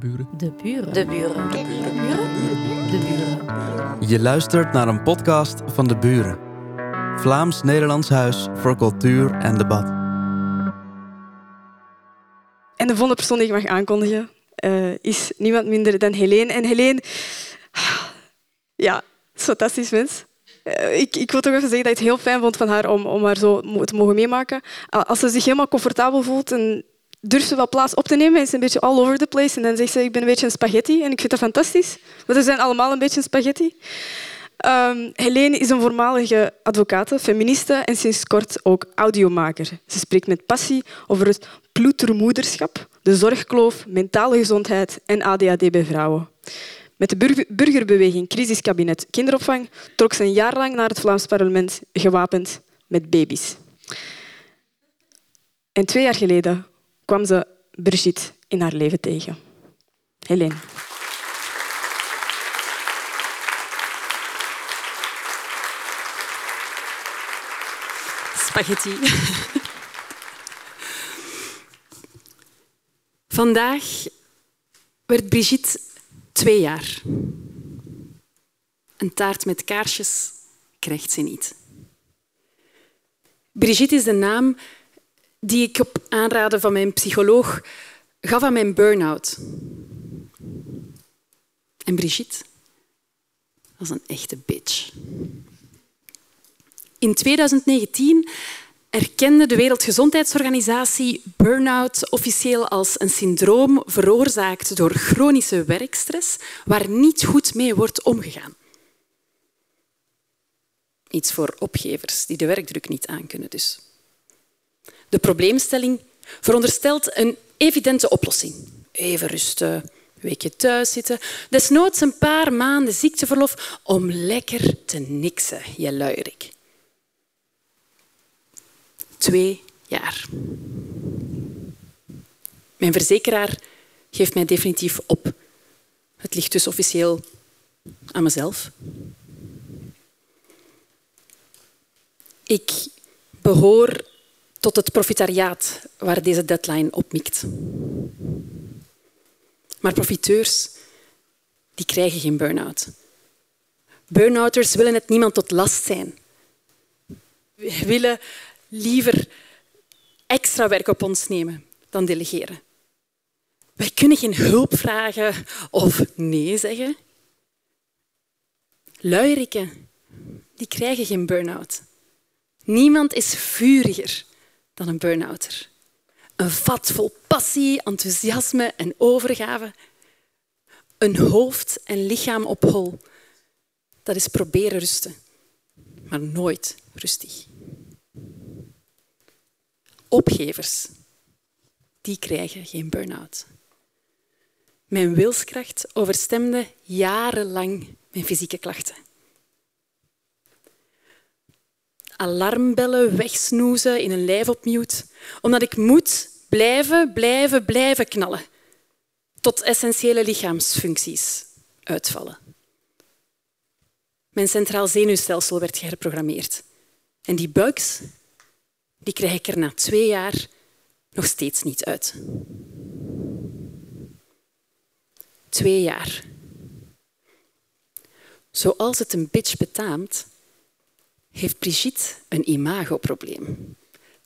De buren. De buren. De buren. De buren. De buren. Je luistert naar een podcast van De Buren. Vlaams-Nederlands Huis voor Cultuur en Debat. En de volgende persoon die ik mag aankondigen eh, is niemand minder dan Helene. En Helene, ja, is een fantastisch mens. Eh, ik, ik wil toch even zeggen dat ik het heel fijn vond van haar om, om haar zo te mogen meemaken. Uh, Als ze zich helemaal comfortabel voelt en durft ze wel plaats op te nemen, is ze een beetje all over the place. En dan zegt ze, ik ben een beetje een spaghetti. En ik vind dat fantastisch. Want we zijn allemaal een beetje een spaghetti. Ehm Helene is een voormalige advocate, feministe en sinds kort ook audiomaker. Ze spreekt met passie over het ploetermoederschap, de zorgkloof, mentale gezondheid en ADHD bij vrouwen. Met de burger- burgerbeweging Crisiskabinet Kinderopvang trok ze een jaar lang naar het Vlaams parlement gewapend met baby's. En twee jaar geleden kwam ze Brigitte in haar leven tegen. Helene. Spaghetti. Vandaag werd Brigitte twee jaar. Een taart met kaarsjes krijgt ze niet. Brigitte is de naam die ik op aanraden van mijn psycholoog gaf aan mijn burn-out. En Brigitte was een echte bitch. In 2019 erkende de Wereldgezondheidsorganisatie burn-out officieel als een syndroom veroorzaakt door chronische werkstress waar niet goed mee wordt omgegaan. Iets voor opgevers die de werkdruk niet aankunnen dus. De probleemstelling veronderstelt een evidente oplossing. Even rusten, een weekje thuis zitten, desnoods een paar maanden ziekteverlof om lekker te niksen, je luierik. Twee jaar. Mijn verzekeraar geeft mij definitief op. Het ligt dus officieel aan mezelf. Ik behoor tot het profitariaat waar deze deadline op mikt. Maar profiteurs die krijgen geen burn-out. Burn-outers willen het niemand tot last zijn. We willen liever extra werk op ons nemen dan delegeren. Wij kunnen geen hulp vragen of nee zeggen. Luieriken, die krijgen geen burn-out. Niemand is vuriger dan een burn-outer. Een vat vol passie, enthousiasme en overgave. Een hoofd en lichaam op hol. Dat is proberen rusten, maar nooit rustig. Opgevers, die krijgen geen burn-out. Mijn wilskracht overstemde jarenlang mijn fysieke klachten. Alarmbellen wegsnoezen in een lijf op mute, omdat ik moet blijven, blijven, blijven knallen, tot essentiële lichaamsfuncties uitvallen. Mijn centraal zenuwstelsel werd geherprogrammeerd. En die bugs die krijg ik er na twee jaar nog steeds niet uit. Twee jaar. Zoals het een bitch betaamt, heeft Brigitte een imagoprobleem.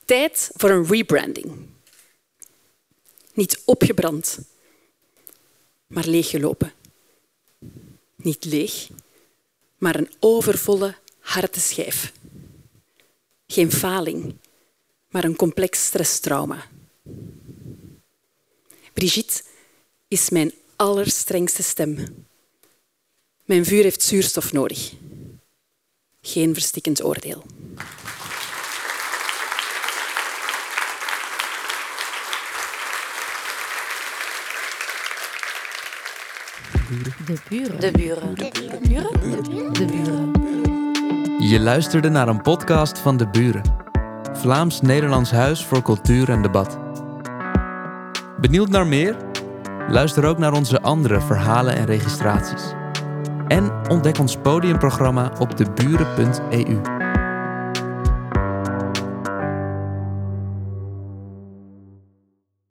Tijd voor een rebranding. Niet opgebrand, maar leeggelopen. Niet leeg, maar een overvolle harteschijf. Geen faling, maar een complex stresstrauma. Brigitte is mijn allerstrengste stem. Mijn vuur heeft zuurstof nodig. Geen verstikkend oordeel. De buren. De buren. De buren. De buren. Je luisterde naar een podcast van De Buren. Vlaams-Nederlands Huis voor Cultuur en Debat. Benieuwd naar meer? Luister ook naar onze andere verhalen en registraties. En ontdek ons podiumprogramma op deburen.eu.